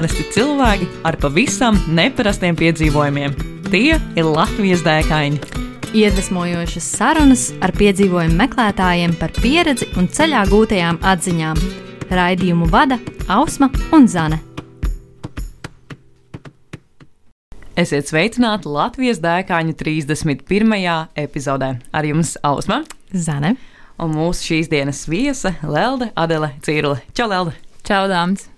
Parasti cilvēki ar pavisam neparastiem piedzīvojumiem. Tie ir Latvijas dēkaini. Iedvesmojošas sarunas ar piedzīvojumu meklētājiem par pieredzi un ceļā gūtajām atziņām. Raidījumu vada Ausma un Zane. Esiet sveicināti Latvijas dēkaņu 31. epizodē. Ar jums Ausma Zane un mūsu šīs dienas viesa Lelde Adele Cīrule. Čau, Lelde! Čau, dāmas!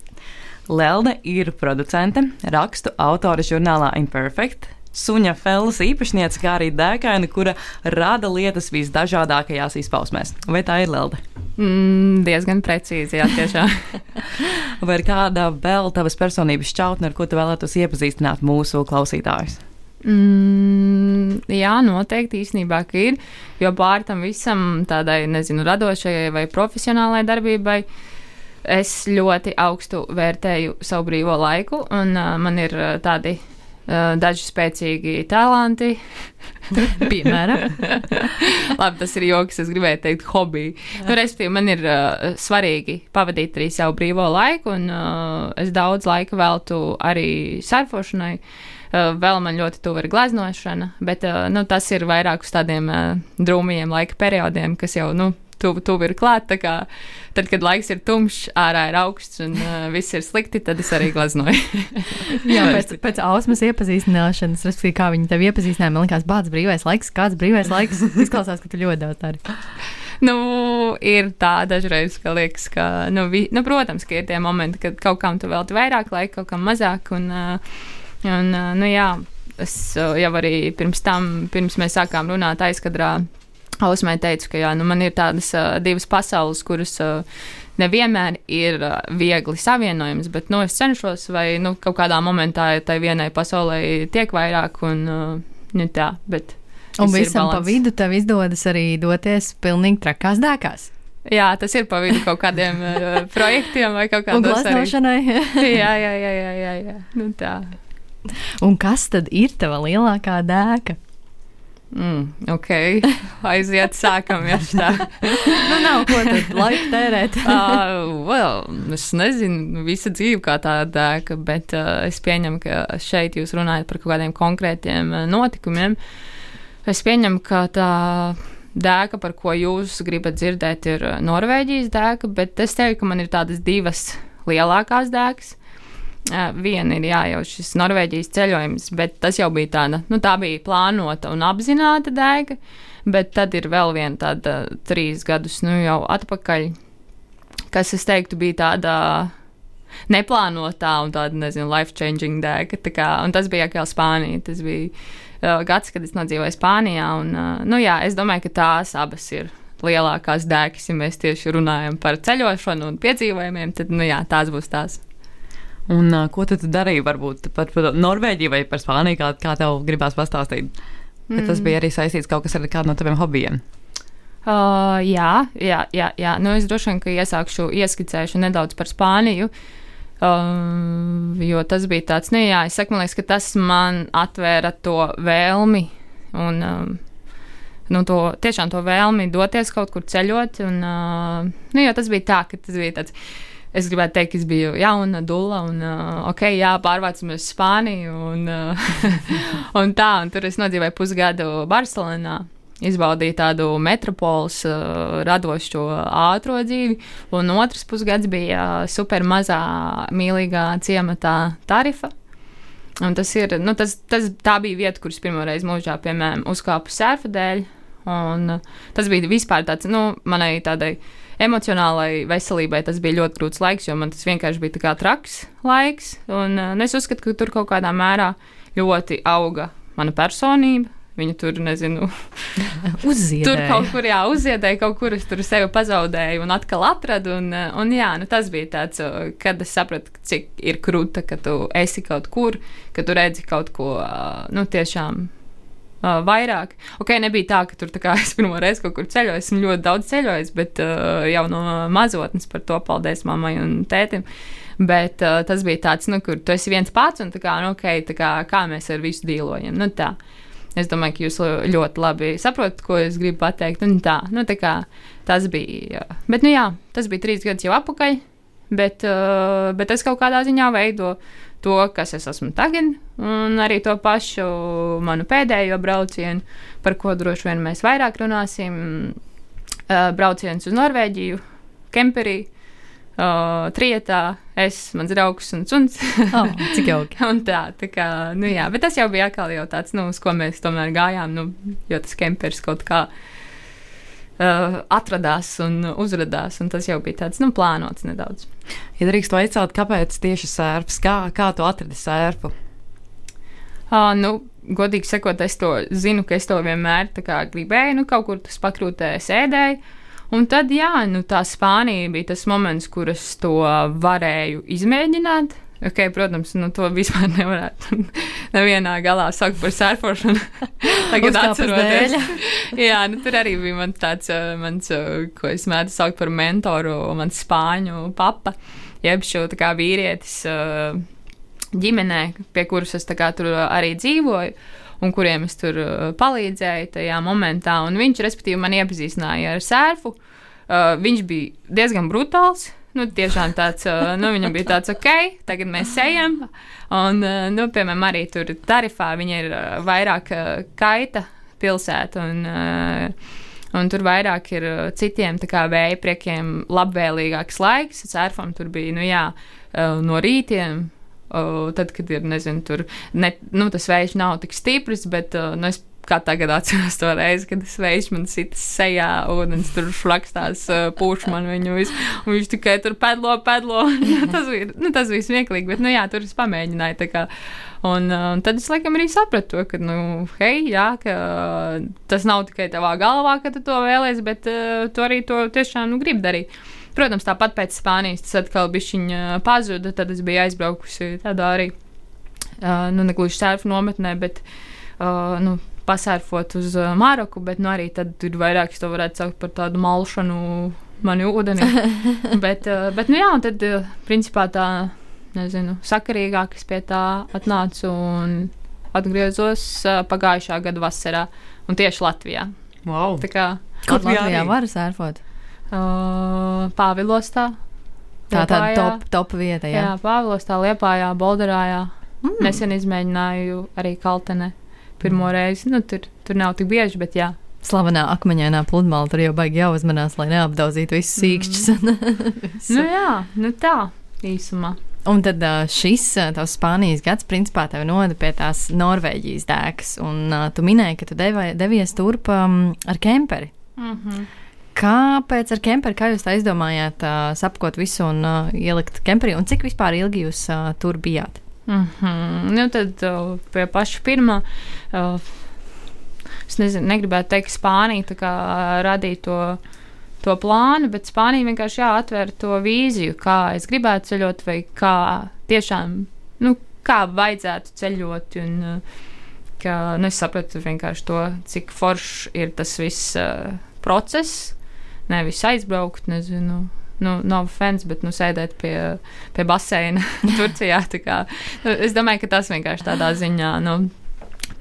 Lelde ir producente, rakstu autore žurnālā Imperfect, suņa felas īpašniece, kā arī dēkaina, kura rada lietas visdažādākajās izpausmēs. Vai tā ir Lelde? Mm, diezgan precīzi, jā, tiešām. Vai ir kāda vēl tavas personības šķautne, ar ko tu vēlētos iepazīstināt mūsu klausītājus? Mm, jā, noteikti īstenībā ir. Jo pāri tam visam tādai, nezinu, radošajai vai profesionālai darbībai, es ļoti augstu vērtēju savu brīvo laiku, un uh, man ir uh, tādi uh, daži spēcīgi talanti. Piemēram, Labi, tas ir joks, es gribēju teikt, hobiji. Nu, respektīvi, man ir uh, svarīgi pavadīt arī savu brīvo laiku, un uh, es daudz laika veltu arī surfošanai. Uh, vēl man ļoti tuva ir gleznošana, bet uh, nu, tas ir vairāk uz tādiem uh, drūmiem laika periodiem, kas jau nu, tuvu, tuvu ir klāt. kā Tad, kad laiks ir tumšs, ārā ir augsts un uh, viss ir slikti, tad es arī gleznoju. jā, pēc, pēc ausmas iepazīstināšanas, respektīvi, kā viņi tev iepazīstināja, man liekas, bācis brīvais laiks, kāds brīvais laiks. Izklausās, ka tu ļoti daudz dari. nu, ir tā dažreiz, ka liekas, ka, nu, vi, nu, protams, ka ir tie momenti, kad kaut kam tu velti vairāk laika, kaut kam mazāk. Un, un, nu, jā, es jau arī pirms tam, pirms mēs sākām runāt aizkadrā, Ausmai teicu, ka jā, nu, man ir tādas uh, divas pasaules, kuras. Uh, Nevienmēr ir uh, viegli savienojams, bet nu, es cenšos, vai nu, kaut kādā momentā tai vienai pasaulē tiek vairāk, un uh, nu, tā. Bet Un visam pa vidu tev izdodas arī doties pilnīgi trakās dēkās. Jā, tas ir pa vidu kaut kādiem uh, projektiem vai kaut Un kādiem glaznošanai. jā, jā, jā, jā, jā, jā. Nu, tā. Un kas tad ir tava lielākā dēka? Mm, ok, aiziet, sākam jau tā. Nu, nav ko tad laiku tērēt. uh, well, es nezinu, visa dzīve kā tāda dēka, bet uh, es pieņemu, ka šeit jūs runājat par kaut kādiem konkrētiem uh, notikumiem. Es pieņemu, ka tā dēka, par ko jūs gribat dzirdēt, ir uh, Norvēģijas dēka, bet es teiktu, ka man ir tādas divas lielākās dēkas. Viena ir jā, jau šis Norvēģijas ceļojums, bet tas jau bija tāda, nu, tā bija plānota un apzināta dēka. Bet tad ir vēl viena tāda trīs gadus nu, jau atpakaļ, kas, es teiktu, bija tāda neplānotā un tāda, nezinu, life-changing dēka. Tā Kā, un tas bija atkal Spānija. Tas bija uh, gads, kad es nodzīvoju Spānijā. Un, uh, nu, jā, es domāju, ka tās abas ir lielākās dēkas, ja mēs tieši runājam par ceļošanu un piedzīvojumiem. Tad, nu, jā, tās būs tās. Un uh, ko tu darīji? Varbūt par, par Norvēģiju vai par Spāniju, kā, kā tev gribās pastāstīt? Mm. Tas bija arī saistīts kaut kas ar kādu no taviem hobijiem. Uh, jā, jā, jā, jā. Nu, es droši vien ka iesākšu ieskicēšu nedaudz par Spāniju. Um, jo tas bija tāds, nu, jā, es saku, man liekas, ka tas man atvēra to vēlmi un, um, nu, to, tiešām to vēlmi doties kaut kur ceļot. Un, uh, nu, jo tas bija tā, ka tas bija tāds. Es gribētu teikt, es biju jauna, dula, un, uh, ok, jā, pārvācamies uz Spāniju, un, uh, un tā, un tur es nodzīvoju pusgadu Barcelonā. Izbaudīju tādu metropoles uh, radošu ātrā dzīvi, un otrs pusgads bija uh, super mazā, mīlīgā ciematā tarifa. Un tas ir, nu, tas, tas, tā bija vieta, kuras pirmoreiz mūžā, piemēram, uzkāpu surfa dēļ. Un, uh, tas bija vispār tāds, nu, manai tādai emocionālai veselībai tas bija ļoti grūts laiks, jo man tas vienkārši bija tā kā traks laiks. Un, uh, nu, es uzskatu, ka tur kaut kādā mērā ļoti auga mana personība. Viņa tur, nezinu, Uzziedēja. tur kaut kur jā, uzziedēja, kaut kur es tur sevi pazaudēju un atkal atradu. Un, uh, un jā, nu, tas bija tāds, kad es sapratu, cik ir krūta, ka tu esi kaut kur, ka tu redzi kaut ko, nu, tiešām Uh, vairāk. Ok, nebija tā, ka tur tā kā es pirmo reizi kaut kur ceļoju, esmu ļoti daudz ceļojis, bet uh, jau no mazotnes par to paldies mammai un tētim. Bet uh, tas bija tāds, nu, kur tu esi viens pats un tā kā, nu, okay, tā kā, kā mēs ar visu dīlojam. Nu, tā. Es domāju, ka jūs ļoti labi saprotat, ko es gribu pateikt. Un tā, nu, tā kā tas bija. Bet, nu, jā, tas bija trīs gadus jau atpakaļ. bet, uh, bet tas kaut kādā ziņā veido to, kas es esmu tagad, un arī to pašu manu pēdējo braucienu, par ko droši vien mēs vairāk runāsim. Uh, brauciens uz Norvēģiju, Kemperī. Uh, trietā es, mans draugs un suns. oh, cik jauki. un tā, tā kā, nu jā, bet tas jau bija atkal jau tāds, nu, uz ko mēs tomēr gājām, nu, jo tas kempers kaut kā uh, atradās un uzrādījās, un tas jau bija tāds, nu, plānots nedaudz. Ja drīkst vaicāt, kāpēc tieši sērps? Kā, kā tu atradi sērpu? Uh, nu, godīgi sakot, es to zinu, ka es to vienmēr gribēju, nu, kaut kur tas pakrūtē sēdēju. Un tad, jā, nu, tā Spānija bija tas moments, kur es to varēju izmēģināt. Okay, protams, nu, to vispār nevarētu nevienā galā sakt par sērfošanu. Tagad atceroties. jā, nu, tur arī bija man tāds, mans, ko es mēdzu saukt par mentoru, mans spāņu papa, jeb šo tā kā vīrietis ģimenē, pie kuras es tā kā tur arī dzīvoju un kuriem es tur uh, palīdzēju tajā momentā. Un viņš, respektīvi, man iepazīstināja ar sērfu. Uh, viņš bija diezgan brutāls. Nu, tiešām tāds, nu, viņam bija tāds, ok, tagad mēs ejam. Un, nu, piemēram, arī tur tarifā viņa ir vairāk kaita pilsēta. Un, Un tur vairāk ir citiem vēja priekiem labvēlīgāks laiks. Cērfam tur bija nu, jā, no rītiem tad, kad ir, nezinu, tur ne, nu, tas vējš nav tik stiprs, bet nu, es kā tagad atceros to reizi, kad tas vējš man sita sejā, ūdens tur šlakstās, pūš man viņu visu, un viņš tikai tur pedlo, pedlo. tas, bija, nu, tas bija smieklīgi, bet, nu jā, tur es pamēģināju. Tā kā, Un, un tad es laikam arī sapratu, to, ka, nu, hei, jā, ka tas nav tikai tavā galvā, ka tu to vēlēsies, bet uh, tu arī to tiešām nu, gribi darīt. Protams, tāpat pēc Spānijas tas atkal bija pazuda. Tad es biju aizbraukusi tādā arī, uh, nu, negluži sērfu nometnē, bet uh, nu, pasērfot uz uh, Maroku, bet nu, arī tad ir vairāk, es to varētu saukt par tādu malšanu mani ūdeni. bet, uh, bet, nu jā, un tad, uh, principā tā, nezinu, sakarīgāk es pie tā atnācu un atgriezos pagājušā gada vasarā un tieši Latvijā. Wow. Tā kā Kur Latvijā var sērfot? Uh, Pāvilostā. Tā tāda top, top vieta, jā. Jā, Pāvilostā, Liepājā, Bolderājā. Mm. Nesen izmēģināju arī Kaltenē pirmo reizi. Nu, tur, tur nav tik bieži, bet jā. Slavenā akmeņainā pludmale tur jau baigi jāuzmanās, lai neapdauzītu visus sīkšķus. Mm. nu jā, nu tā īsumā. Un tad šis tavs Spānijas gads, principā, tevi novada pie tās Norvēģijas dēkas. Un tu minēji, ka tu devi, devies turp um, ar kemperi. Mm -hmm. Kāpēc ar kemperi, kā jūs tā izdomājāt, uh, sapkot visu un uh, ielikt kemperī, un cik vispār ilgi jūs uh, tur bijāt? Mm -hmm. Nu, tad uh, pie paša pirmā. Uh, es nezinu, negribētu teikt, Spānija kā, radīja to, to plānu, bet Spānija vienkārši jā, atvēra to vīziju, kā es gribētu ceļot, vai kā tiešām, nu, kā vajadzētu ceļot. Un, uh, ka, nu, es sapratu vienkārši to, cik foršs ir tas viss uh, process nevis aizbraukt, nezinu. Nu, nav fans, bet nu, sēdēt pie, pie baseina Turcijā. Kā, nu, es domāju, ka tas vienkārši tādā ziņā nu,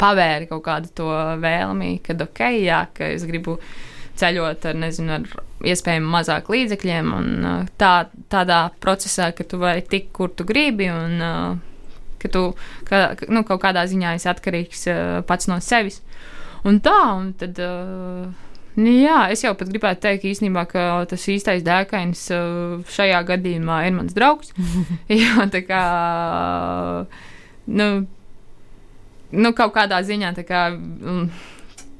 pavēra kaut kādu to vēlmi, ka ok, jā, ka es gribu ceļot ar, nezinu, ar iespējami mazāk līdzekļiem, un uh, tā, tādā procesā, ka tu vari tikt, kur tu gribi, un uh, ka tu ka, nu, kaut kādā ziņā esi atkarīgs uh, pats no sevis. Un tā, un tad. Uh, Nu, jā, es jau pat gribētu teikt, īstenībā, ka tas īstais dēkains uh, šajā gadījumā ir mans draugs. jā, tā kā. Nu, nu, kaut kādā ziņā kā, mm,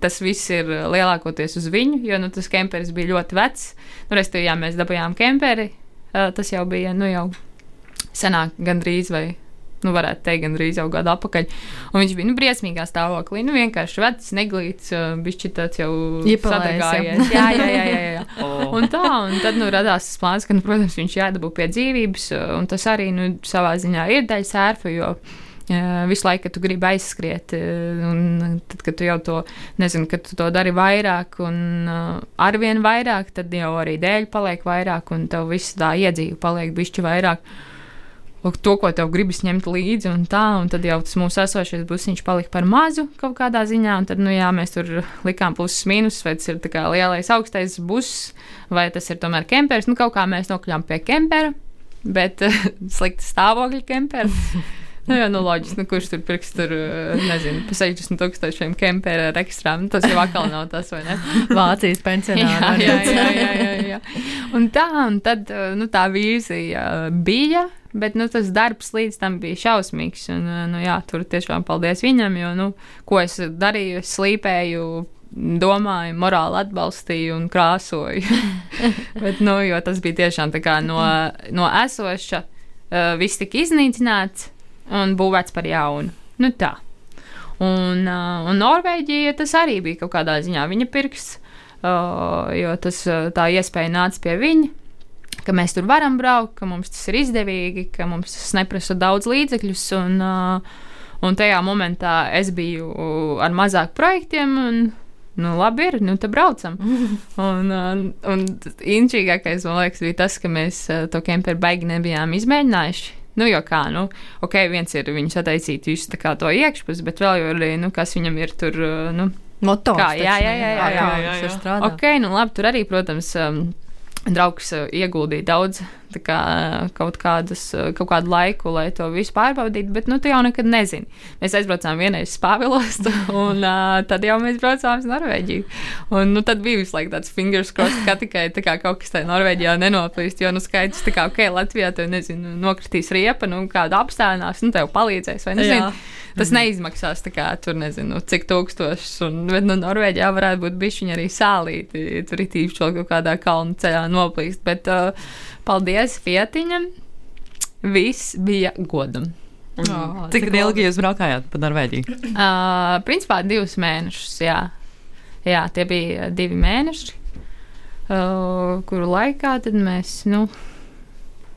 tas viss ir lielākoties uz viņu, jo nu, tas kemperis bija ļoti vecs. Nu, Restīvi, jā, mēs dabūjām kemperi. Uh, tas jau bija nu, jau senāk, gandrīz vai nu, varētu teikt, gandrīz jau gadu atpakaļ. Un viņš bija nu, briesmīgā stāvoklī. Nu, vienkārši vecs, neglīts, bija tāds jau sadagājies. Jā, jā, jā. jā, jā. oh. Un tā, un tad nu, radās tas plāns, ka, nu, protams, viņš jādabū pie dzīvības, un tas arī nu, savā ziņā ir daļa sērfa. Jo, visu laiku, kad tu gribi aizskriet, un tad, kad tu jau to nezini, kad tu to dari vairāk un arvien vairāk, tad jau arī dēļ paliek vairāk, un tev viss tā iedzīve paliek bišķi vairāk. Uh, to, ko tev gribas ņemt līdzi, un tā, un tad jau tas mūsu esošais busiņš palika par mazu kaut kādā ziņā, un tad, nu jā, mēs tur likām plusus mīnus, vai tas ir lielais augstais buss, vai tas ir tomēr kempers, nu kaut kā mēs nokļām pie kempera. bet slikta stāvokļa kemperi. Nu, jā, nu, loģiski, nu, kurš tur pirks, tur, nezinu, pa 60 tūkstošiem kempera ar ekstrām. Tas jau atkal nav tas, vai ne? Vācijas pensionāri. jā, jā, jā, jā, jā, jā. Un tā, un tad, nu, tā vīzija bija, bet, nu, tas darbs līdz tam bija šausmīgs. Un, nu, jā, tur tiešām paldies viņam, jo, nu, ko es darīju, es slīpēju domāju, morāli atbalstīju un krāsoju. Bet, nu, tas bija tiešām no, no esoša, uh, viss tika iznīcināts, un būvēts par jaunu. Nu, tā. Un, uh, un Norvēģija tas arī bija kaut kādā ziņā viņa pirksts, uh, jo tas, tā iespēja nāca pie viņa. Ka mēs tur varam braukt, ka mums tas ir izdevīgi, ka mums tas neprasa daudz līdzekļus. Un, uh, un tajā momentā es biju ar mazāk projektiem, un nu, labi, ir, nu, tad braucam. un, un, un inčīgākais, man liekas, bija tas, ka mēs to kemperu baigi nebijām izmēģinājuši. Nu, jo kā, nu, ok, viens ir viņu sataisīt visu to iekšpus, bet vēl jau arī, nu, kas viņam ir tur, nu, motors. Kā, jā, jā, jā, jā, jā, jā, jā, jā. Ok, nu, labi, tur arī, protams, um, draugs ieguldīja daudz kā, kaut, kādas, kaut kādu laiku, lai to visu pārbaudītu, bet nu, tu jau nekad nezini. Mēs aizbraucām vienreiz uz Pāvilostu, un uh, tad jau mēs braucām uz Norvēģiju. Un nu, tad bija visu laiku tāds fingers crossed, ka tikai kā, kaut kas tajā Norvēģijā nenoplīst, jo nu skaidrs, ka, ok, Latvijā tev, nezinu, nokritīs riepa, nu, kāda apstājās, nu, tev palīdzēs, vai nezinu. Jā. Tas mm -hmm. neizmaksās kā tur nezinu, cik tūkstošus. Un, bet nu, Norvēģijā varētu būt bijuši arī sālīti. Tur ir tīpaši kaut kādā kalnu ceļā noplīst. Bet uh, paldies Fietiņam! Viss bija godam. Oh, cik cik ilgi jūs braukājāt pa Norvēģiju? Uh, principā divus mēnešus, jā. Jā, tie bija divi mēneši, uh, kuru laikā mēs, nu,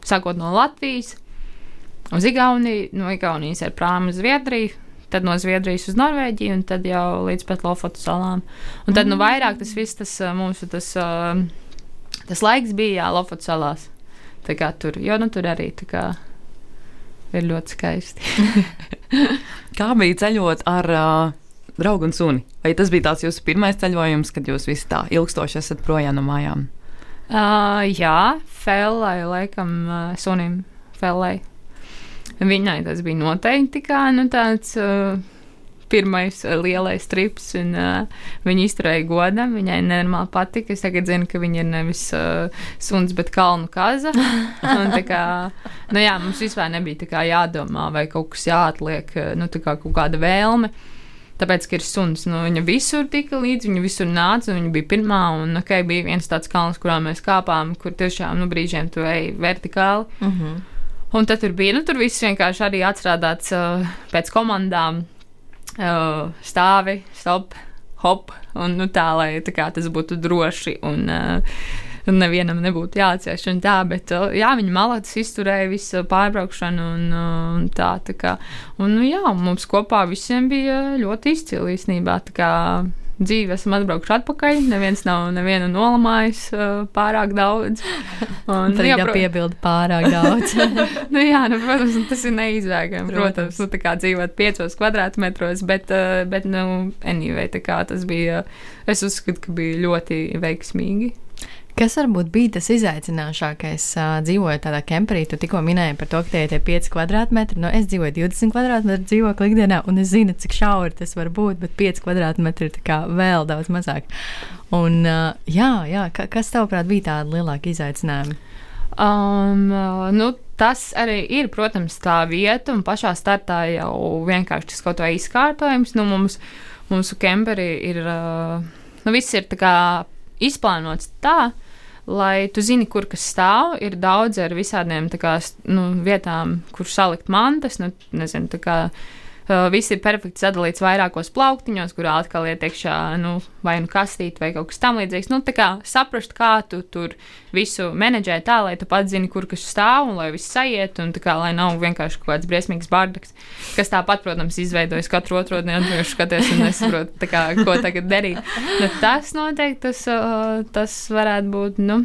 sākot no Latvijas, uz Igauniju, no Igaunijas ar prāmu uz Zviedriju, tad no Zviedrijas uz Norvēģiju, un tad jau līdz pat Lofotu salām. Un tad, nu, vairāk tas viss, tas mūsu tas, tas laiks bija jā, Lofotu salās. Tā kā tur, jo nu tur arī tā kā ir ļoti skaisti. kā bija ceļot ar uh, draugu un suni? Vai tas bija tāds jūsu pirmais ceļojums, kad jūs visi tā ilgstoši esat projām no mājām? Uh, jā, Fēlai, laikam, uh, sunim Fēlai. Viņai tas bija noteikti kā nu, tāds. Uh, pirmais uh, lielais trips, un uh, viņa izturēja godam. Viņai nenormāli patika. Es tagad zinu, ka viņa ir nevis uh, suns, bet kalnu kaza. Un, kā, nu, jā, mums vispār nebija kā, jādomā, vai kaut kas jāatliek, nu, kā kaut kāda vēlme. Tāpēc, ka ir suns, nu, viņa visur tika līdzi, viņa visur nāca, viņa bija pirmā. Un, ok, bija viens tāds kalns, kurā mēs kāpām, kur tiešām, nu, brīžiem tu ej vertikāli. Uh mhm. -huh. Un tad tur bija, nu, tur viss vienkārši arī atstrādāts uh, pēc komandām. Uh, stāvi, stop, hop, un nu, tā, lai tā kā, tas būtu droši un uh, nevienam nebūtu jācieš. Tā, bet uh, jā, viņa malāts izturēja visu pārbraukšanu un, un tā. tā kā, un, nu, jā, mums kopā visiem bija ļoti izcili īstenībā. Dzīvi esam atbraukuši atpakaļ. Neviens nav nevienu nolamājis uh, pārāk daudz. Un, Tad jā, pro... piebilda pārāk daudz. nu, jā, nu, protams, tas ir neizvērgami. Protams, nu, tā kā dzīvot piecos kvadrātmetros, bet, uh, bet nu, anyway, tā kā tas bija, es uzskatu, ka bija ļoti veiksmīgi. Kas varbūt bija tas izaicinošākais uh, dzīvojot tādā kemperī? Tu tikko minēji par to, ka tie ir 5 kvadrātmetri. Nu, es dzīvoju 20 kvadrātmetru dzīvokli ikdienā, un es zinu, cik šauri tas var būt, bet 5 kvadrātmetri ir vēl daudz mazāk. Un, uh, jā, jā, kas tavuprāt bija tādi lielāki izaicinājumi? Um, nu, tas arī ir, protams, tā vieta, un pašā startā jau vienkārši tas kaut kā izkārtojums. Nu, mums, mūsu kemperi ir, uh, nu, viss ir tā kā izplānots tā, lai tu zini, kur kas stāv. Ir daudz ar visādiem kā, nu, vietām, kur salikt mantas. Nu, nezinu, kā, uh, viss ir perfekti sadalīts vairākos plauktiņos, kurā atkal iet iekšā nu, vai nu kastīt vai kaut kas tamlīdzīgs. Nu, tā kā saprast, kā tu tur visu menedžē tā, lai tu pats zini, kur kas stāv un lai viss sajiet, un kā, lai nav vienkārši kaut kāds briesmīgs bardaks, kas tāpat, protams, izveidojas katru otro dienu, viņš skaties un nesaprot, kā, ko tagad darīt. Nu, tas noteikti tas, uh, tas varētu būt, nu,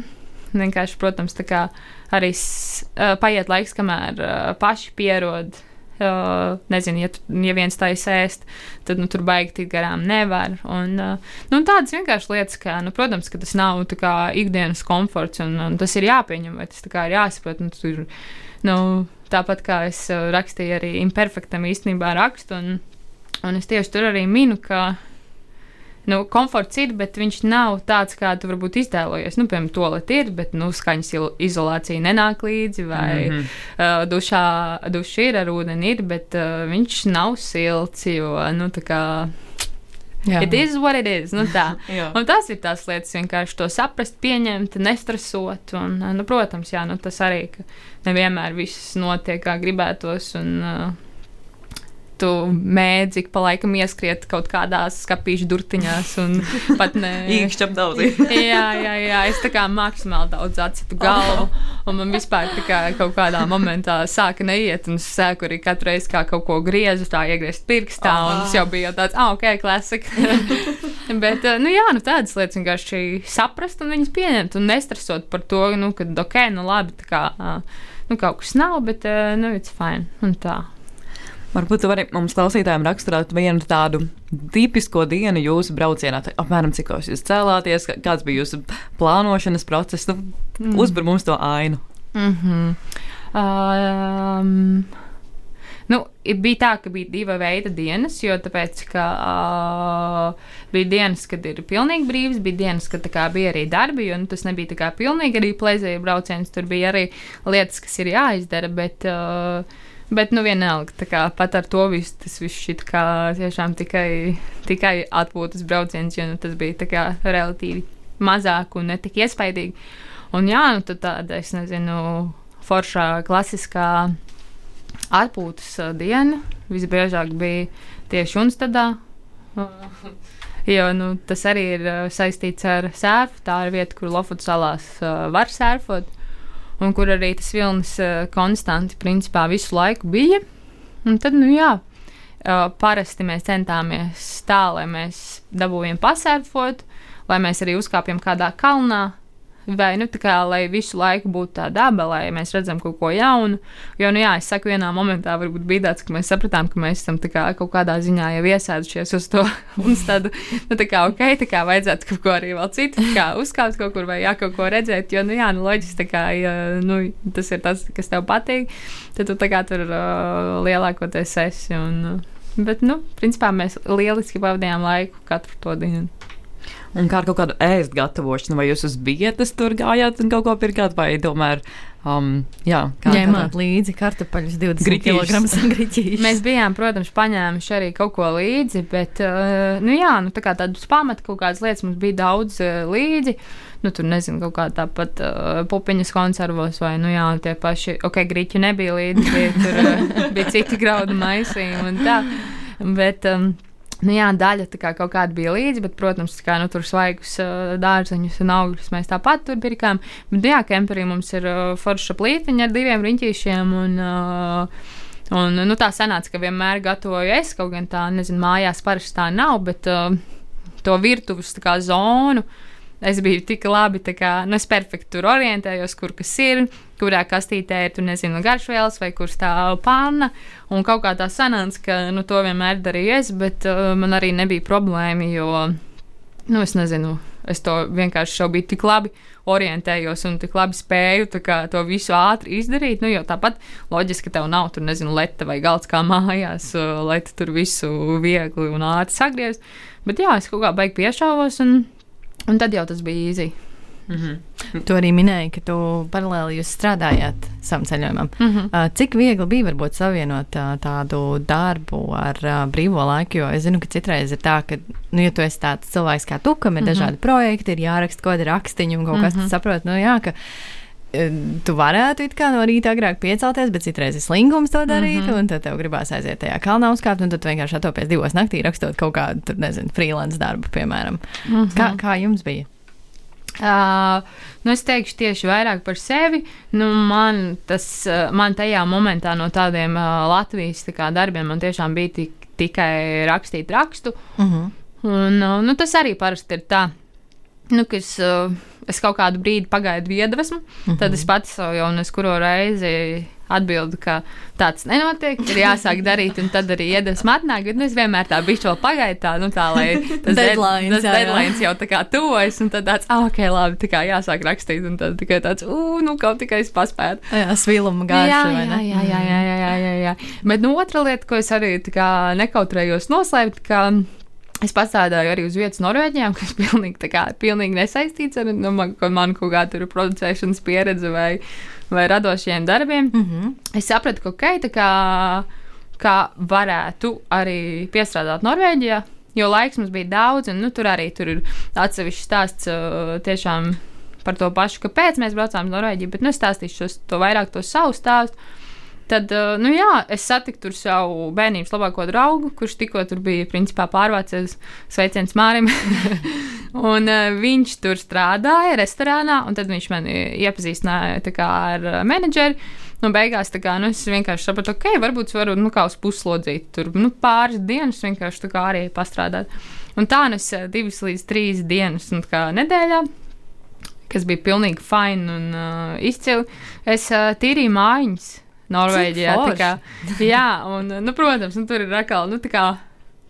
vienkārši, protams, tā kā arī uh, paiet laiks, kamēr uh, paši pierod Uh, nezinu, ja, ja viens taisa ēst, tad nu, tur baigi tikt garām nevar. Un, uh, nu, tādas vienkārši lietas, ka, nu, protams, ka tas nav kā, ikdienas komforts, un, un tas ir jāpieņem, vai tas ir jāsaprot. Nu, tur, nu, tāpat kā es rakstīju arī imperfektam īstenībā rakstu, un, un es tieši tur arī minu, ka nu, komforts ir, bet viņš nav tāds, kā tu varbūt iztēlojies. Nu, piemēram, toalet ir, bet nu, skaņas izolācija nenāk līdzi, vai mm -hmm. uh, dušā, duša ir ar ūdeni, ir, bet uh, viņš nav silts, jo, nu. Jā. It is what it is. Nu, tā. tas ir tās lietas, vienkārši to saprast, pieņemt, nestresot. Un, nu, protams, jā, nu, tas arī nevienmēr viss notiek kā gribētos. Un, uh, tu mēdzi pa laikam ieskriet kaut kādās skapīšu durtiņās un pat ne. Īkšķi daudz. jā, jā, jā, es tā kā maksimāli daudz atsitu galvu un man vispār tā kā kaut kādā momentā sāka neiet un es sēku arī katru reizi kā kaut ko griezu, tā iegriezt pirkstā oh. un tas jau bija tāds, ah, ok, klasika. Bet, eh, nu jā, nu tādas lietas vienkārši saprast un viņas pieņemt un nestresot par to, nu, ka, ok, nu labi, tā kā, nu kaut kas nav, bet, eh, nu, it's fine un tā. Varbūt jūs varat mums klausītājiem raksturot vienu tādu tipisko dienu jūsu braucienā. Apmēram cik jūs cēlāties, kāds bija jūsu plānošanas process. Nu, mm. Uzbur mums to ainu. Mm -hmm. um, nu, bija tā, ka bija divi veidi dienas, jo tāpēc, ka, uh, bija dienas, kad ir pilnīgi brīvs, bija dienas, kad kā, bija arī darbi, jo nu, tas nebija tā kā pilnīgi arī plezēja brauciens. Tur bija arī lietas, kas ir jāizdara. Bet, uh, Bet, nu, vienalga, tā kā pat ar to visu tas viss šķiet kā tiešām tikai, tikai atpūtas brauciens, jo nu, tas bija tā kā relatīvi mazāk un netik iespaidīgi. Un jā, nu, tad tāda, es nezinu, foršā klasiskā atpūtas uh, diena visbiežāk bija tieši Unstadā. Jo nu, tas arī ir uh, saistīts ar sērfu. Tā ir vieta, kur Lofutu salās uh, var sērfot un kur arī tas vilnis uh, konstanti principā visu laiku bija. Un tad, nu jā, uh, parasti mēs centāmies tā, lai mēs dabūjām pasērfot, lai mēs arī uzkāpjam kādā kalnā, vai nu, kā, lai visu laiku būtu tā daba, lai mēs redzam kaut ko jaunu. Jo, nu, jā, es saku, vienā momentā varbūt bija tāds, ka mēs sapratām, ka mēs esam kā, kaut kādā ziņā jau iesēdušies uz to. Un tad, nu, tā kā, ok, tā kā vajadzētu kaut ko arī vēl citu, kā uzkāpt kaut kur vai jā, kaut ko redzēt. Jo, nu, jā, nu, loģiski, kā, ja, nu, tas ir tas, kas tev patīk, tad tu tā kā tur uh, lielākoties esi. Un, uh, bet, nu, principā mēs lieliski pavadījām laiku katru to dienu. Un kā ar kaut kādu ēst gatavošanu, vai jūs uz vietas tur gājāt un kaut ko pirkāt, vai tomēr Um, jā, ņēmāt līdzi kartupeļus, 20 kg. Mēs bijām, protams, paņēmuši arī kaut ko līdzi, bet, uh, nu jā, nu tā kā tādas pamat kaut kādas lietas mums bija daudz uh, līdzi. Nu, tur nezinu, kaut kā tāpat uh, pupiņas konservos vai, nu jā, tie paši, ok, grīķi nebija līdzi, bija, tur uh, bija citi graudu maisījumi un tā. Bet, um, Nu, jā, daļa kā, kaut kāda bija līdzi, bet, protams, kā, nu, tur svaigus dārzeņus un augļus mēs tāpat tur pirkām. Bet, jā, kemperī mums ir forša plītiņa ar diviem riņķīšiem. Un, uh, Un, nu, tā sanāca, ka vienmēr gatavoju es, kaut gan tā, nezinu, mājās parasti tā nav, bet uh, to virtuves kā, zonu uh, es biju tik labi, kā, nu, es perfekti tur orientējos, kur kas ir, kurā kastītē ir, tu nezinu, garšvielas vai kur stāv panna. Un kaut kā tā sanāca, ka, nu, to vienmēr darīju es, bet uh, man arī nebija problēma, jo, nu, es nezinu, es to vienkārši jau biju tik labi orientējos un tik labi spēju kā, to visu ātri izdarīt. Nu, jo tāpat loģiski, ka tev nav tur, nezinu, leta vai galds kā mājās, uh, lai tu tur visu viegli un ātri sagrieztu. Bet jā, es kaut kā baigi piešāvos un Un tad jau tas bija īsi. Mm -hmm. Tu arī minēji, ka tu paralēli jūs strādājāt savam ceļojumam. Mm -hmm. uh, cik viegli bija varbūt savienot uh, tādu darbu ar uh, brīvo laiku? Jo es zinu, ka citreiz ir tā, ka, nu, ja tu esi tāds cilvēks kā tu, kam ir mm -hmm. dažādi projekti, ir jāraksta kaut kādi rakstiņi un kaut mm -hmm. kas, saprot, nu jā, ka tu varētu it kā no rīta agrāk piecelties, bet citreiz ir slingums to darīt, mm -hmm. un tad tev gribās aiziet tajā kalnā uzkāpt, un tad vienkārši atopies divos naktī rakstot kaut kādu, tur nezinu, freelance darbu, piemēram. Mm -hmm. kā, kā jums bija? Uh, nu es teikšu tieši vairāk par sevi. Nu, man, tas, uh, man tajā momentā no tādiem uh, Latvijas tā darbiem man tiešām bija tik, tikai rakstīt rakstu. Uh mhm. -huh. Un, uh, nu, tas arī parasti ir tā nu, ka es, uh, es kaut kādu brīdi pagaidu iedvesmu, mm -hmm. tad es pats jau nes kuru reizi atbildu, ka tāds nenotiek, ir jāsāk darīt, un tad arī iedvesma atnāk. Bet nu, es vienmēr tā bišķi vēl pagaidu, tā, nu, tā lai tas Deadlines, tas jā, deadlines jau tā kā tuvojas, un tad tāds, ah, ok, labi, tā kā jāsāk rakstīt, un tad tikai tāds, ugh, nu, kaut tikai es paspētu. Jā, sviluma garša, jā, vai ne? jā, jā, jā, jā, jā, jā, jā. Bet nu, otra lieta, ko es arī tā kā nekautrējos noslēpt, ka es pastrādāju arī uz vietas Norvēģijā, kas pilnīgi, kā, pilnīgi nesaistīts ar nu, man, ko- man kaut kādu producēšanas pieredzi vai, vai radošiem darbiem. Mm -hmm. Es sapratu, ka ok, tā kā, kā varētu arī piestrādāt Norvēģijā. Jo laiks mums bija daudz, un nu, tur arī tur ir atsevišķs stāsts uh, tiešām par to pašu, kāpēc mēs braucām uz Norvēģiju. Bet nu, es stāstīšu to vairāk to savu stāstu. Tad, uh, nu jā, es satiku tur savu bērnības labāko draugu, kurš tikko tur bija principā pārvācies sveiciens Mārim. un uh, viņš tur strādāja restorānā, un tad viņš man iepazīstināja kā ar uh, menedžeri. Nu, beigās kā, nu, es vienkārši sapratu, ok, varbūt es varu nu, uz puslodzīti tur nu, pāris dienas vienkārši kā arī pastrādāt. Un tā nu es divas līdz trīs dienas nu, nedēļā kas bija pilnīgi fini un uh, izcili. Es uh, tīrīju mājiņas Norvēģijā. Kā, jā, un, nu, protams, nu, tur ir atkal, nu, tā kā.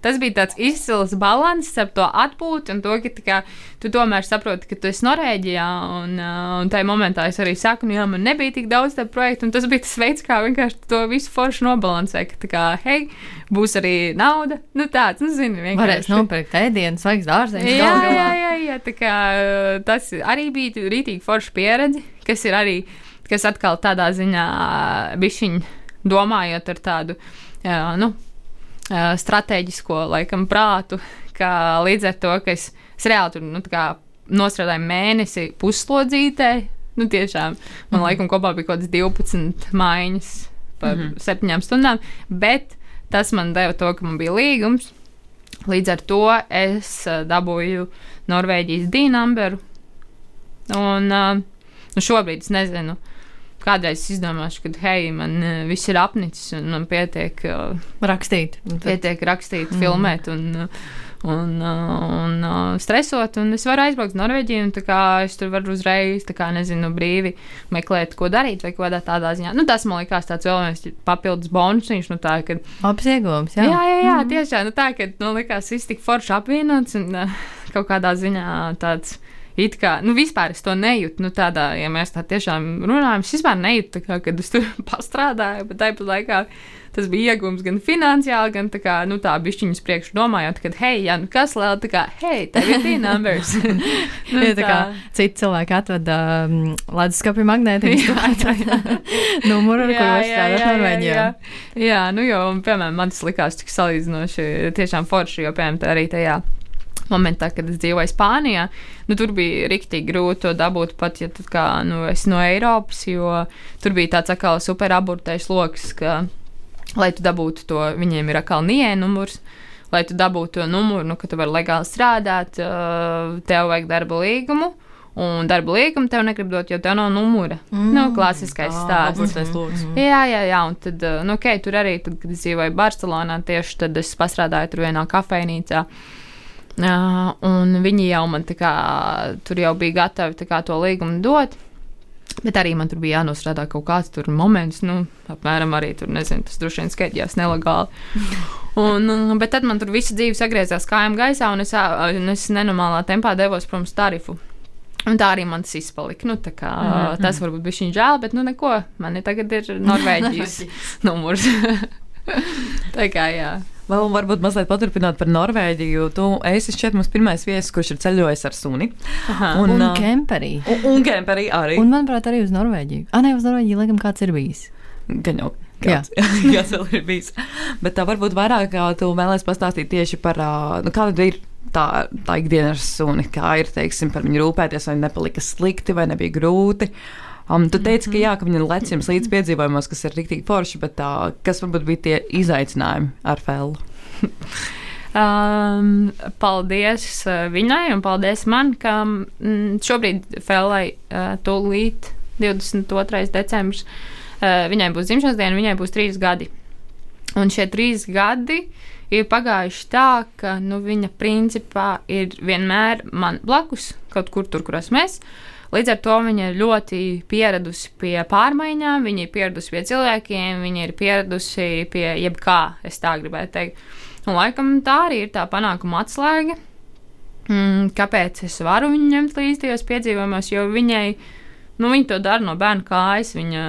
Tas bija tāds izcils līdzsvars ar to atpūtu un to, ka kā, tu tomēr saproti, ka tu esi Norvēģijā. Un, uh, un tajā momentā es arī saku, nu, jā, man nebija tik daudz tādu projektu, un tas bija tas veids, kā vienkārši to visu foršu nobalansēt. Ka, tā kā, hei, būs arī nauda. Nu, tāds, nu, zini, vienkārši. Varēs nopirkt ēdienu, svaigs dārzeņus. Jā, jā, jā, jā, tā kā tas arī bija rītīgi forša pieredze, kas ir arī, kas atkal tādā ziņā bišķiņ domājot ar tādu, nu, strateģisko, laikam, prātu, ka līdz ar to, ka es, es reāli tur, nu, tā kā nostrādāju mēnesi puslodzītē, nu, tiešām, man laikam kopā bija kaut kāds 12 maiņas par mm -hmm. septiņām stundām, bet tas man deva to, ka man bija līgums, Līdz ar to es dabūju Norvēģijas dīnamberu. Un nu šobrīd es nezinu, kādreiz izdomāšu, ka, hei, man uh, viss ir apnicis un man pietiek, uh, Rakstīt. Un tad- pietiek rakstīt, mm. filmēt un, uh, un, un uh, stresot. Un es varu aizbraukt uz Norvēģiju, un es tur varu uzreiz, kā nezinu, brīvi meklēt, ko darīt vai ko tādā, ziņā. Nu, tas man likās tāds vēl viens papildus bonusiņš, nu tā, ka Labs iegūms, jā. Jā, jā, jā tiešām nu, tā, ka nu, likās, viss tik forši apvienots un kaut kādā ziņā tāds. It kā, nu, vispār es to nejūtu. Nu, tādā, ja mēs tā tiešām runājam, es vispār nejūtu, tā kā, kad es tur pastrādāju, bet tāpat laikā tas bija iegūms gan finansiāli, gan tā kā, nu, tā bišķiņas priekš domājot, ka, hei, ja nu kas vēl, tā kā, hei, tev ir tie numbers. nu, Ja, tā kā citi cilvēki atved um, leduskapī magnētiņu numuru, ar kuru var strādāt Norvēģijā. Jā, jā, nu jau, un, piemēram, man tas likās tik salīdzinoši tiešām forši, jo, piemēram, tā arī tajā momentā, kad es dzīvoju Spānijā, nu, tur bija rīktīgi grūti to dabūt, pat ja tu kā, nu, esi no Eiropas, jo tur bija tāds atkal super aburtais lokus, ka, lai tu dabūtu to, viņiem ir atkal nie numurs. Lai tu dabūtu to numuru, nu, ka tu vari legāli strādāt, tev vajag darba līgumu. Un darba līgumu tev negrib dot, jo tev nav numura. Mm. Nu, klasiskais stāsts. Aburtais lokus. Jā, jā, jā, un tad, nu, ok, tur arī, tad, kad es dzīvoju Barcelonā, tieši tad es pastrādāju tur vienā kafejnīcā. Uh, un viņi jau man kā, tur jau bija gatavi kā, to līgumu dot. Bet arī man tur bija jānostrādā kaut kāds tur moments, nu, apmēram arī tur, nezinu, tas droši vien skaitījās nelegāli. Un, bet tad man tur visa dzīve sagriezās kājām gaisā, un es, un es nenormālā tempā devos prom uz tarifu. Un tā arī man tas izpalika. Nu, kā, mm -hmm. Tas varbūt bija šī žēl, bet nu neko. Man tagad ir Norvēģijas numurs. tā kā jā. Vēl varbūt mazliet paturpināt par Norvēģiju. Tu esi šķiet mums pirmais viesis, kurš ir ceļojis ar suni. Aha. Un, un kemperī. un, un kemperi arī. Un, manuprāt, arī uz Norvēģiju. Ah, nē, uz Norvēģiju, laikam, kāds ir bijis. Gan jau. Kāds, kāds vēl ir bijis. Bet tā varbūt vairāk kā tu vēlēsi pastāstīt tieši par, nu, kāda ir tā, tā ikdienas suni, kā ir, teiksim, par viņu rūpēties, vai nepalika slikti, vai nebija grūti. Um, tu teici, ka jā, ka viņa lec jums līdz piedzīvojumos, kas ir rīktīgi forši, bet tā, kas varbūt bija tie izaicinājumi ar fēlu? Um, paldies uh, viņai un paldies man, ka mm, šobrīd Fēlai uh, tūlīt 22. decembris. Uh, viņai būs dzimšanas diena, viņai būs trīs gadi. Un šie trīs gadi ir pagājuši tā, ka nu, viņa principā ir vienmēr man blakus, kaut kur tur, kur esmu es. Līdz ar to viņa ir ļoti pieradusi pie pārmaiņām, viņa ir pieradusi pie cilvēkiem, viņa ir pieradusi pie jebkā, es tā gribētu teikt. Un laikam tā arī ir tā panākuma atslēga. Mm, kāpēc es varu viņu ņemt līdzi tajos piedzīvojumos, jo viņai Nu, viņa to dara no bērna kājas. Viņa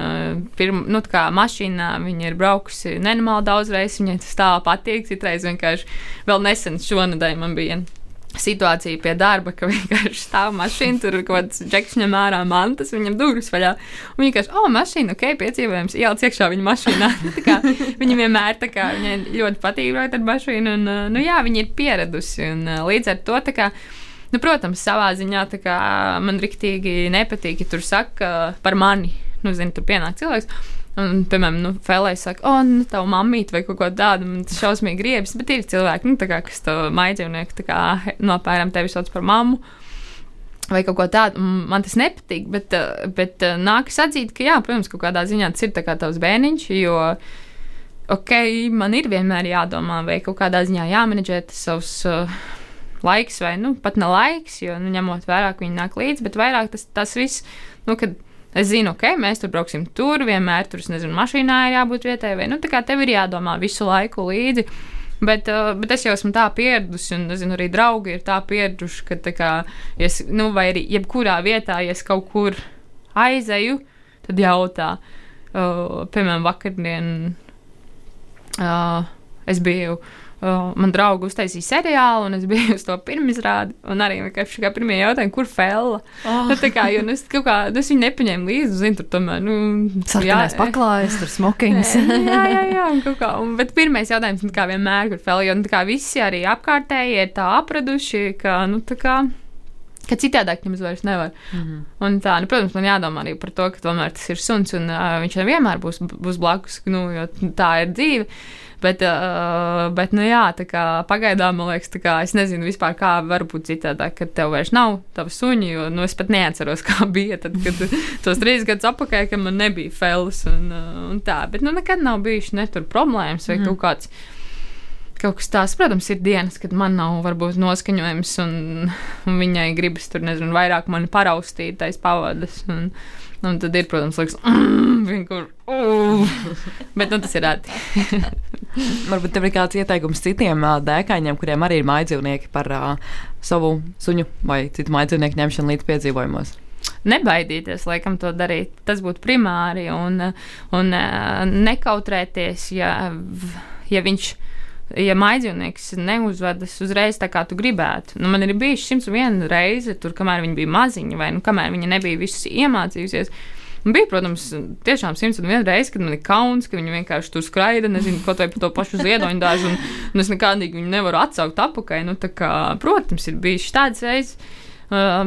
pirma, nu, kā mašīnā viņa ir braukusi nenormāli daudz reizes. Viņai tas tā patīk. Citreiz vienkārši vēl nesen šonadēļ man bija situācija pie darba, ka vienkārši stāv mašīna, tur ir kaut kāds džeks, ņem ārā mantas, viņam durvis vaļā. Un vienkārši, oh, mašīna, ok, piedzīvojums, ieliec iekšā viņa mašīnā. kā, viņa vienmēr tā kā, viņai ļoti patīk braukt ar mašīnu, un, nu jā, viņa ir pieradusi, un līdz ar to tā kā. Nu, protams, savā ziņā man riktīgi nepatīk, ja tur saka par mani. Nu, zini, tur pienāk cilvēks. Un, piemēram, nu, Fēlē saka, o, nu, tā mamīte vai kaut ko tādu, man tas šausmīgi griebas, bet ir cilvēki, nu, kā, kas to maidzīvnieku nopēram tevi sauc par mammu. Vai kaut ko tādu, man tas nepatīk, bet, bet nākas atzīt, ka, jā, protams, kaut kādā ziņā tas ir kā tavs bērniņš, jo, ok, man ir vienmēr jādomā, vai kaut kādā ziņā jāmenedžē tas savs. Uh, laiks, vai nu, pat ne laiks, jo nu, ņemot vērā, ka viņi nāk līdzi, bet vairāk tas, tas viss, nu, kad es zinu, ok, mēs tur brauksim tur, vienmēr tur, nezinu, mašīnā ir jābūt vietai, vai nu, tā kā tev ir jādomā visu laiku līdzi. Bet, uh, bet es jau esmu tā pieradusi, un zinu, arī draugi ir tā pieraduši, ka, tā kā, ja es, nu, vai arī jebkurā vietā, ja es kaut kur aizeju, tad jautā. Uh, piemēram, vakardien uh, es biju Uh, man draugi uztaisīja seriālu, un es biju uz to pirmizrādi. Un arī vienkārši kā pirmie jautājumi, kur fēla. Oh. Nu, tā kā, jo nu, es kaut kā, nu, es viņu nepaņēmu līdzi, zinu, tur tomēr, nu, Sarkanais paklājas, tur smokings. jā, jā, jā, un kaut kā. Un, bet pirmais jautājums, nu, kā vienmēr, kur fēla, jo, nu, tā kā visi arī apkārtēji ir tā apraduši, ka, nu, tā kā ka citādāk nemaz vairs nevar. Mm -hmm. Un tā, nu, protams, man jādomā arī par to, ka tomēr tas ir suns un uh, viņš vienmēr būs, būs blakus, nu, jo tā ir dzīve. Bet, uh, bet nu jā, tā kā pagaidām man liekas, kā, es nezinu vispār, kā var būt citādāk, kad tev vairs nav tava suņi, jo nu, es pat neatceros, kā bija tad, kad tos trīs gadus apakaļ, kad man nebija felis un, uh, un tā. Bet nu nekad nav bijuši ne tur problēmas vai mm. kaut kāds kaut kas tāds. Protams, ir dienas, kad man nav varbūt noskaņojums, un, un viņai gribas tur, nezinu, vairāk mani paraustīt, tais pavadas. Un, Un tad ir, protams, liekas, mm, vienkur, uh, bet nu, tas ir reti. Varbūt tev ir kāds ieteikums citiem uh, dēkaņiem, kuriem arī ir mājdzīvnieki par uh, savu suņu vai citu mājdzīvnieku ņemšanu līdz piedzīvojumos. Nebaidīties, laikam, to darīt. Tas būtu primāri un, un nekautrēties, ja, ja viņš ja maidzīvnieks neuzvedas uzreiz tā, kā tu gribētu. Nu, man ir bijis 101 reize, tur, kamēr viņi bija maziņi, vai nu, kamēr viņi nebija visus iemācījusies. Un bija, protams, tiešām 101 reize, kad man ir kauns, ka viņi vienkārši tur skraida, nezinu, kaut vai pa to pašu ziedoņu dārzu, un, un es nekādīgi viņu nevaru atsaukt apakaļ. Nu, kā, protams, ir bijis tādas reizes,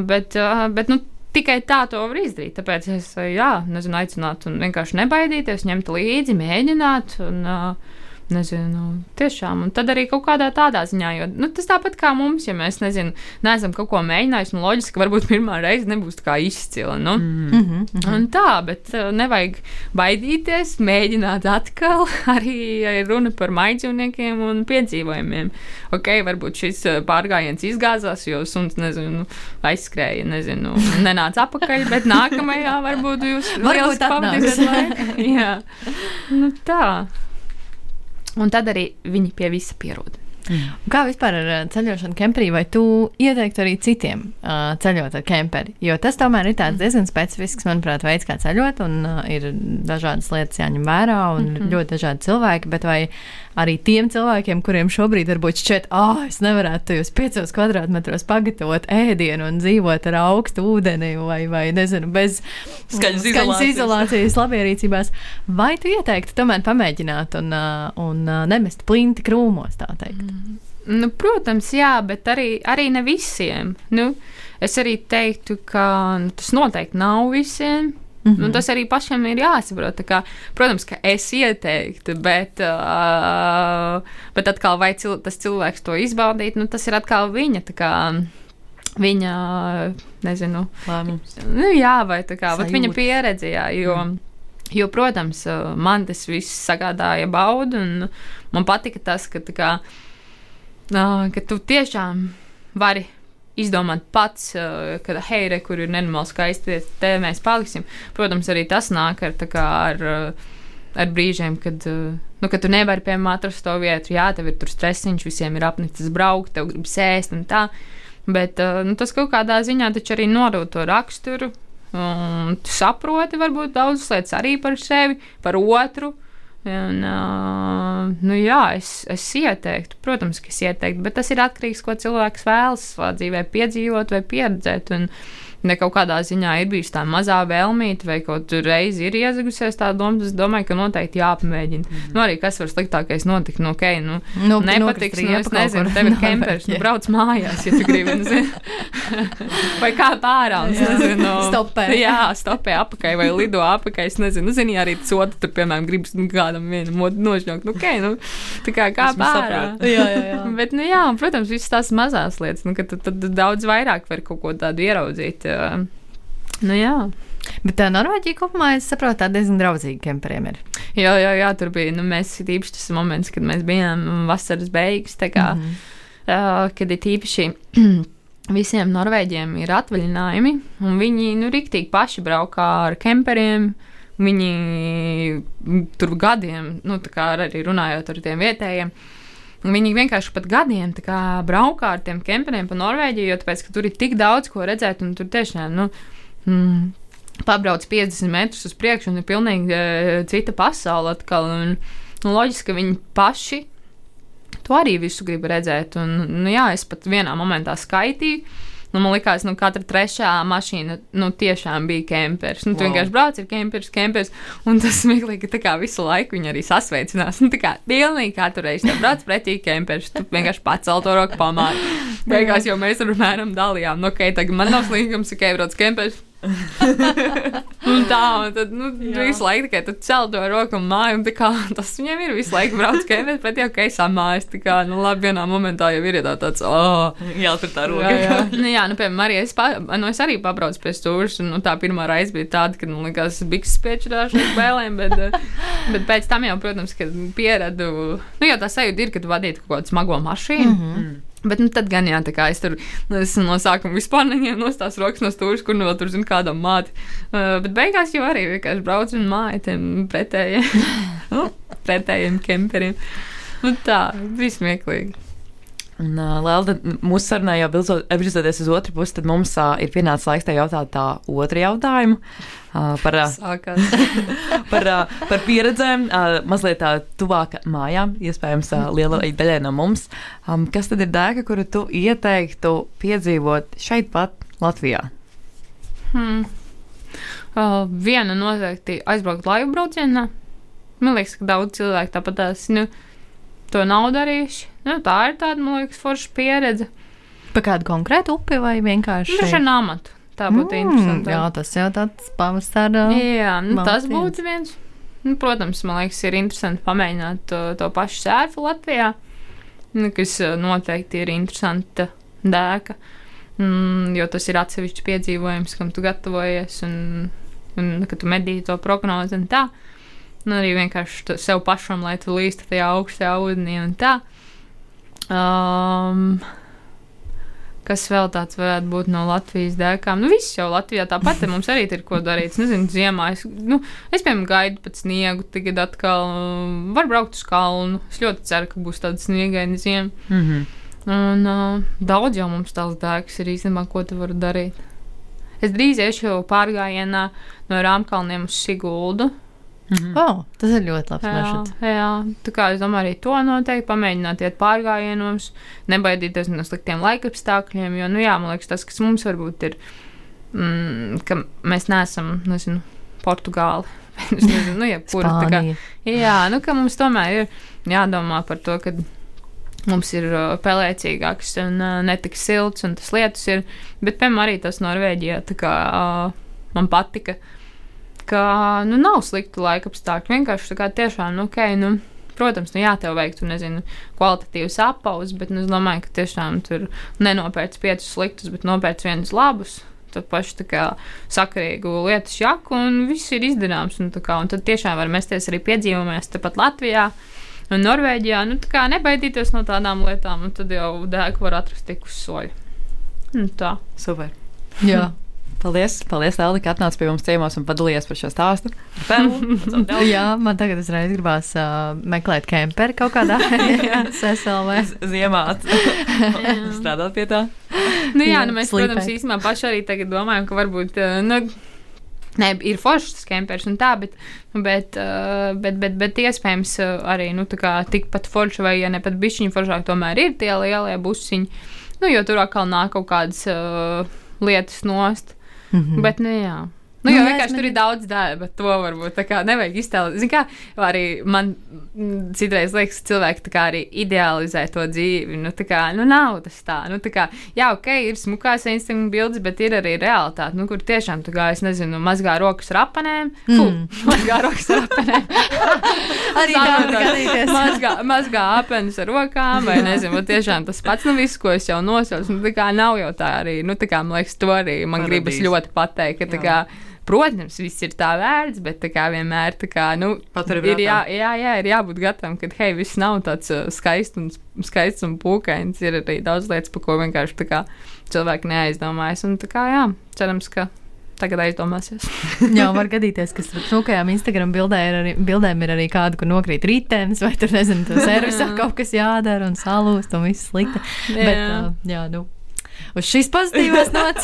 bet, bet nu, tikai tā to var izdarīt. Tāpēc es, jā, nezinu, aicinātu un vienkārši nebaidīties, ņemt līdzi, mēģināt. Un, uh, Nezinu, tiešām. Un tad arī kaut kādā tādā ziņā, jo nu, tas tāpat kā mums, ja mēs nezinu, neesam kaut ko mēģinājuši, nu, loģiski, ka varbūt pirmā reize nebūs tā kā izcila. Nu? Mm -hmm. Un tā, bet uh, nevajag baidīties, mēģināt atkal. Arī ir runa par maidzīvniekiem un piedzīvojumiem. Ok, varbūt šis uh, pārgājiens izgāzās, jo suns, nezinu, aizskrēja, nezinu, nenāca apakaļ, bet nākamajā varbūt jūs varbūt. Jā, nu tā. Un tad arī viņi pie visa pierod. Mm. Kā vispār ar ceļošanu kemperī, vai tu ieteiktu arī citiem uh, ceļot ar kemperi? Jo tas tomēr ir tāds diezgan specifisks, manuprāt, veids, kā ceļot, un uh, ir dažādas lietas jāņem vērā, un mm -hmm. ļoti dažādi cilvēki. Bet vai arī tiem cilvēkiem, kuriem šobrīd varbūt šķiet, ah, oh, es nevarētu tajos piecos kvadrātmetros pagatavot ēdienu un dzīvot ar augstu ūdeni vai, vai nezinu, bez skaņas izolācijas, izolācijas labierīcībās, vai tu ieteiktu tomēr pamēģināt un, un nemest plinti krūmos, tā teikt? Mm. Nu, protams, jā, bet arī, arī ne visiem. Nu, es arī teiktu, ka nu, tas noteikti nav visiem. Mm -hmm. Un tas arī pašam ir jāsaprot. Kā, protams, ka es ieteiktu, bet, uh, bet atkal, vai cil tas cilvēks to izbaudīt, nu, tas ir atkal viņa. Kā, viņa, nezinu, lēmums. Nu, jā, vai tā kā viņa pieredze, jā, jo, mm. jo, protams, man tas viss sagādāja baudu, un man patika tas, ka, kā, ka tu tiešām vari izdomāt pats, uh, ka, hei, re, kur ir nenormāli skaisti, te mēs paliksim. Protams, arī tas nāk ar, kā, ar, uh, ar brīžiem, kad, uh, nu, kad tu nevari, piemēram, atrast to vietu. Jā, tev ir tur stresiņš, visiem ir apnicis braukt, tev grib sēst un tā. Bet nu, tas kaut kādā ziņā taču arī norūp to raksturu. Un tu saproti, varbūt daudzas lietas arī par sevi, par otru. Un, uh, nu jā, es, es ieteiktu, protams, ka es ieteiktu, bet tas ir atkarīgs no tā, ko cilvēks vēlas savā dzīvē piedzīvot vai pieredzēt. Un, uh, ne kaut kādā ziņā ir bijusi tā mazā vēlmīte, vai kaut kur reizi ir iezagusies tā doma, es domāju, ka noteikti jāpamēģina. Mm. Nu, arī kas var sliktākais notikt, nu, ok, nu, nu nepatiks, nu, es nezinu, tev ir kempers, nu, brauc mājās, ja tu gribi, nezinu. vai kā pārā, un, jā. nezinu, stopē. Jā, stopē apakai vai lido apakai, es nezinu, nu, zini, arī otrs, tur, piemēram, gribas nu, kādam vienam nožņokt, nu, ok, nu, tā kā kā pārā. jā, jā, jā. Bet, nu, jā, un, protams, visas tās mazās lietas, nu, ka tad, tad daudz vairāk var kaut ko tādu ieraudzīt nu, jā. Bet tā Norvēģija kopumā, es saprotu, tā diezgan draudzīga kemperiem ir. Jā, jā, jā tur bija. Nu, mēs īpaši tas moments, kad mēs bijām vasaras beigas, kā, mm -hmm. uh, kad ir īpaši. Visiem norvēģiem ir atvaļinājumi, un viņi nu, rīktīgi paši braukā ar kemperiem. Viņi tur gadiem, nu, arī runājot ar tiem vietējiem, uh, Viņi vienkārši pat gadiem braukā ar tiem kemperiem pa Norvēģiju, jo tāpēc, tur ir tik daudz ko redzēt, un tur tiešām, nu, mm, pabrauc 50 metrus uz priekšu, un ir pilnīgi uh, cita pasaule atkal. Un, un loģiski, ka viņi paši to arī visu grib redzēt. Un, nu, jā, es pat vienā momentā skaitīju Nu, man liekas, ka nu, katra trešā mašīna nu, tiešām bija kempers. Nu, wow. Tu vienkārši brauc ar kempers, kempers, un tas smieklīgi, ka visu laiku viņi arī sasveicinās. Nu, tā kā pilnīgi katru reizi brauc pretī kempers, tu vienkārši pacel to roku pamāri. Beigās jau mēs ar mēram dalījām, nu, ok, tagad man nav slinkums, ka brauc kempers un tā, un tad, nu, Jā. visu laiku tikai tu cel to roku un māju, un kā tas viņiem ir visu laiku brauc kēmēt, bet jau, samājas, tā kā, nu, labi, vienā momentā jau ir tā tāds, oh, jā, tur tā roka. Jā, jā. nu, jā, nu, piemēram, arī es, pa, nu, es arī pabraucu pie stūras, un, nu, tā pirmā reize bija tāda, ka, nu, likās, bikses piečurāšu ar bēlēm, bet, bet pēc tam jau, protams, kad pieradu, nu, jau tā sajūta ir, ka tu vadītu kaut kādu smago mašīnu. Mm -hmm. Bet nu, tad gan jā, tā kā es tur nu, es no sākuma vispār neņēmu no tās rokas no stūres, kur nu vēl tur zinu kādam māti. Uh, bet beigās jau arī vienkārši braucu un māju tiem pretējiem, nu, pretējiem kemperiem. Nu, tā, bija smieklīgi. Un, uh, Lelda, mūsu sarunā jau virzoties uz otru pusi, tad mums uh, ir pienācis laiks tev jautāt tā otru jautājumu. Uh, par, uh, par, uh, par pieredzēm, uh, mazliet tā tuvāk mājām, iespējams, uh, lielai daļai no mums. Um, kas tad ir dēka, kuru tu ieteiktu piedzīvot šeit pat Latvijā? Hmm. Uh, viena noteikti aizbraukt laivu braucienā. Man liekas, ka daudz cilvēku tāpat tās. Nu, to nav darījuši. Nu, tā ir tāda, man liekas, forša pieredze. Pa kādu konkrētu upi vai vienkārši? Nu, šeit amatu. Tā būtu mm, interesanti. Jā, tas jau tāds pavasara. Jā, nu, tas būtu viens. Nu, protams, man liekas, ir interesanti pamēģināt to, to pašu sērfu Latvijā, nu, kas uh, noteikti ir interesanta dēka. Mm, jo tas ir atsevišķs piedzīvojums, kam tu gatavojies, un, un kad tu medīji to prognozi un tā. Uh, Nu, arī vienkārši sev pašam, lai tu līsti tajā augstajā ūdenī un tā. Um, kas vēl tāds varētu būt no Latvijas dēkām. Nu, viss jau Latvijā tāpat mums arī ir ko darīt. Es nezinu, ziemā es, nu, es piemēram, gaidu pēc sniegu, tagad atkal var braukt uz kalnu. Es ļoti ceru, ka būs tāda sniegaina ziema. Mm -hmm. Un uh, daudz jau mums tās dēks ir īstenībā, ko tu vari darīt. Es drīz iešu pārgājienā no Rāmkalniem uz Siguldu. Mm -hmm. oh, tas ir ļoti labs maršruts. Jā, tā kā es domāju, arī to noteikti pamēģināt iet pārgājienos, nebaidīties no sliktiem laikapstākļiem. Jo, nu, jā, man liekas, tas, kas mums varbūt ir, mm, ka mēs neesam, nezinu, Portugāli. nezinu, nu, jebkura kā. Jā, nu, ka mums tomēr ir jādomā par to, ka mums ir uh, pelēcīgāks un uh, netik silts, un tas lietus ir. Bet, piemēram, arī tas Norvēģijā, tā kā uh, man patika. Uh, ka nu, nav slikti laika apstākļi. Vienkārši tā kā tiešām, nu, ok, nu, protams, nu, jā, tev vajag tur, nezinu, kvalitatīvas apavus, bet nu, es domāju, ka tiešām tur nenopērts piecus sliktus, bet nopērts vienus labus. Tad paši tā kā sakarīgu lietu jaku, un viss ir izdarāms. Un, kā, un tad tiešām var mesties arī piedzīvojumies tepat Latvijā. Un Norvēģijā, nu, tā kā nebaidīties no tādām lietām, un tad jau dēku var atrast tik uz soļa. Nu, tā. Super. Jā. Paldies, paldies Elda, ka atnāci pie mums ciemos un padalījies par šo stāstu. Jā, man tagad uzreiz gribās uh, meklēt kemperi kaut kādā SSLV. ziemā strādāt pie tā. Nu, jā, Jā, nu, mēs, slīpēt. protams, īstenībā paši arī tagad domājam, ka varbūt. uh, Nu, Nē, ir foršs kempers un tā, bet, bet, uh, bet, bet, bet iespējams uh, arī nu, tā kā tikpat forši, vai ja ne pat bišķiņi foršāk, tomēr ir tie lielie busiņi. Nu, jo tur atkal nāk kaut kādas uh, lietas nost. Mm -hmm. Bet, nu, jā. Nu, Nu, jo mēs vienkārši tur ne- ir daudz darba, to varbūt tā kā nevajag iztēlot. Zini, kā arī man mm, citreiz liekas, ka cilvēki tā kā arī idealizē to dzīvi. Nu, tā kā, nu, nav tas tā. Nu, tā kā, jā, ok, ir smukās Instagram bildes, bet ir arī realitāte, nu, kur tiešām, tā kā, es nezinu, mazgā rokas ar apanēm. Mm. Mazgā rokas ar apanēm. Arī tā var gadīties. mazgā, mazgā apenes ar rokām, vai nezinu, tiešām tas pats, nu, viss, ko es jau nosaucu. Nu, tā kā nav jau tā arī, nu, tā kā, man liekas, to arī man Paradīze. gribas ļoti pateikt, ka, tā kā, protams, viss ir tā vērts, bet tā kā vienmēr, tā kā, nu, ir, jā, jā, jā, ir jābūt gatavam, ka, hei, viss nav tāds uh, skaists un, skaists un pūkains. Ir arī daudz lietas, par ko vienkārši tā kā cilvēki neaizdomājas. Un tā kā, jā, cerams, ka tagad aizdomāsies. Jā, var gadīties, ka starp smukajām Instagram bildē ir arī, bildēm ir arī kāda, kur nokrīt ritenis, vai tur, nezinu, tur servisā kaut kas jādara un salūst un viss slikti. Bet, Jā. uh, jā, nu. Uz šīs pozitīvās nots.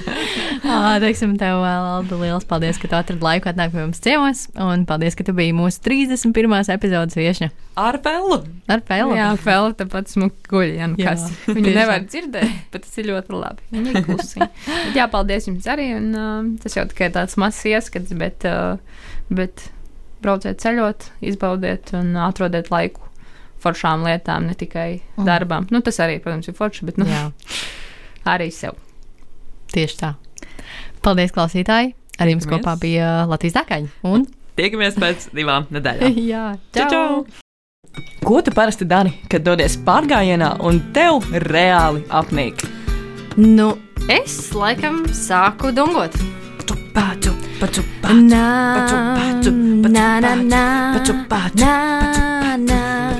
Teiksim, tev vēl, Alda, liels paldies, ka tu atradi laiku atnākt pie mums ciemos. Un paldies, ka tu biji mūsu 31. epizodes viešņa Ar pelu. ar pēlu. Jā, Fela tāpat smuki guļ. Ja, nu kas. Viņu tiešām. nevar dzirdēt, bet tas ir ļoti labi. Viņa ir klusiņa. Bet jā, paldies jums arī. Un, uh, tas jau tikai tāds mazs ieskats, bet, uh, bet brauciet ceļot, izbaudiet un atrodiet laiku foršām lietām, ne tikai Mm. darbam. Nu, tas arī, protams, ir forši, bet nu, Jā, arī sev. tieši tā. Paldies, klausītāji! Ar jums Tiekamies. kopā bija Latvijas Dakaņa. Un Tiekamies pēc divām nedēļām. jā, Čau, čau! Ko tu parasti dari, kad dodies pārgājienā un tev reāli apnīk? Nu, es laikam sāku dungot. Pācu, pacu, Nā, pacu, pacu, pacu, nā, nā, nā, pacu, pacu, nā, nā, pacu, nā, nā,